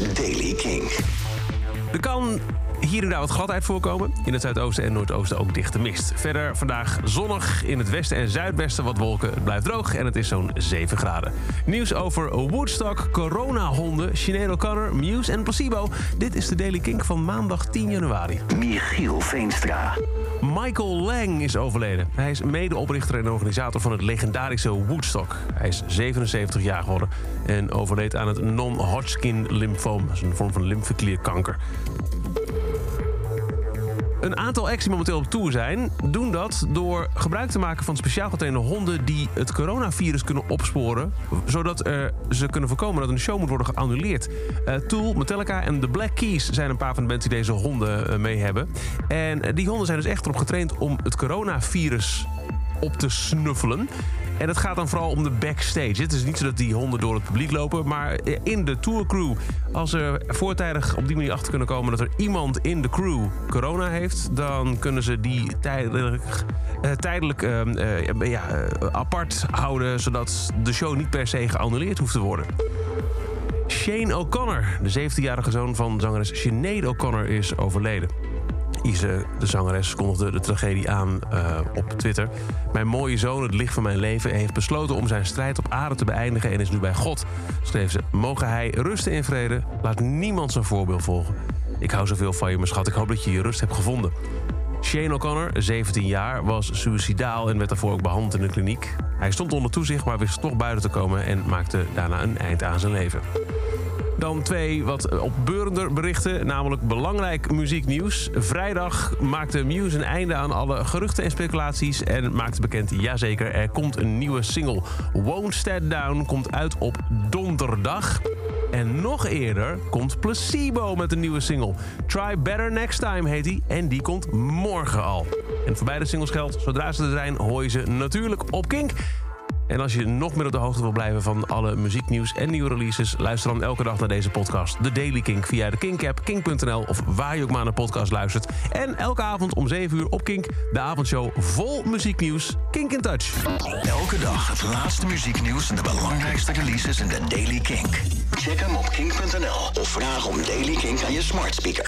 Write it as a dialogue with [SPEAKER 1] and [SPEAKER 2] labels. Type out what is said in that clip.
[SPEAKER 1] is Daily King.
[SPEAKER 2] Er kan hier en daar wat gladheid voorkomen. In het zuidoosten en noordoosten ook dichte mist. Verder vandaag zonnig. In het westen en zuidwesten wat wolken. Het blijft droog en het is zo'n 7 graden. Nieuws over Woodstock, coronahonden, Sinead O'Connor, Muse en Placebo. Dit is de Daily Kink van maandag 10 januari.
[SPEAKER 1] Michiel Veenstra.
[SPEAKER 2] Michael Lang is overleden. Hij is medeoprichter en organisator van het legendarische Woodstock. Hij is 77 jaar geworden en overleed aan het non-Hodgkin lymfoom. Dat is een vorm van lymfeklierkanker. Een aantal acts die momenteel op tour zijn, doen dat door gebruik te maken van speciaal getrainde honden die het coronavirus kunnen opsporen, zodat uh, ze kunnen voorkomen dat een show moet worden geannuleerd. Uh, Tool, Metallica en The Black Keys zijn een paar van de mensen die deze honden uh, mee hebben. En die honden zijn dus echt erop getraind om het coronavirus op te snuffelen. En het gaat dan vooral om de backstage. Het is niet zo dat die honden door het publiek lopen, maar in de tourcrew. Als ze voortijdig op die manier achter kunnen komen dat er iemand in de crew corona heeft, dan kunnen ze die tijdelijk, uh, tijdelijk uh, uh, ja, apart houden, zodat de show niet per se geannuleerd hoeft te worden. Shane O'Connor, de 17-jarige zoon van zangeres Sinead O'Connor, is overleden. Ise, de zangeres, kondigde de tragedie aan uh, op Twitter. Mijn mooie zoon, het licht van mijn leven, heeft besloten om zijn strijd op aarde te beëindigen en is nu bij God. Schreef ze: Mogen hij rusten in vrede? Laat niemand zijn voorbeeld volgen. Ik hou zoveel van je, mijn schat. Ik hoop dat je je rust hebt gevonden. Shane O'Connor, 17 jaar, was suicidaal en werd daarvoor ook behandeld in de kliniek. Hij stond onder toezicht, maar wist toch buiten te komen en maakte daarna een eind aan zijn leven. Dan twee wat opbeurender berichten, namelijk belangrijk muzieknieuws. Vrijdag maakte Muse een einde aan alle geruchten en speculaties... en maakte bekend, jazeker, er komt een nieuwe single. Won't Stand Down komt uit op donderdag. En nog eerder komt Placebo met een nieuwe single. Try Better Next Time heet die en die komt morgen al. En voor beide singles geldt, zodra ze er zijn, hoor je ze natuurlijk op Kink... En als je nog meer op de hoogte wil blijven van alle muzieknieuws en nieuwe releases, luister dan elke dag naar deze podcast, The Daily Kink, via de Kink-app, kink.nl of waar je ook maar naar podcast luistert. En elke avond om 7 uur op Kink, de avondshow vol muzieknieuws, Kink in Touch.
[SPEAKER 1] Elke dag het laatste muzieknieuws en de belangrijkste releases in de Daily Kink. Check hem op kink.nl of vraag om Daily Kink aan je smart speaker.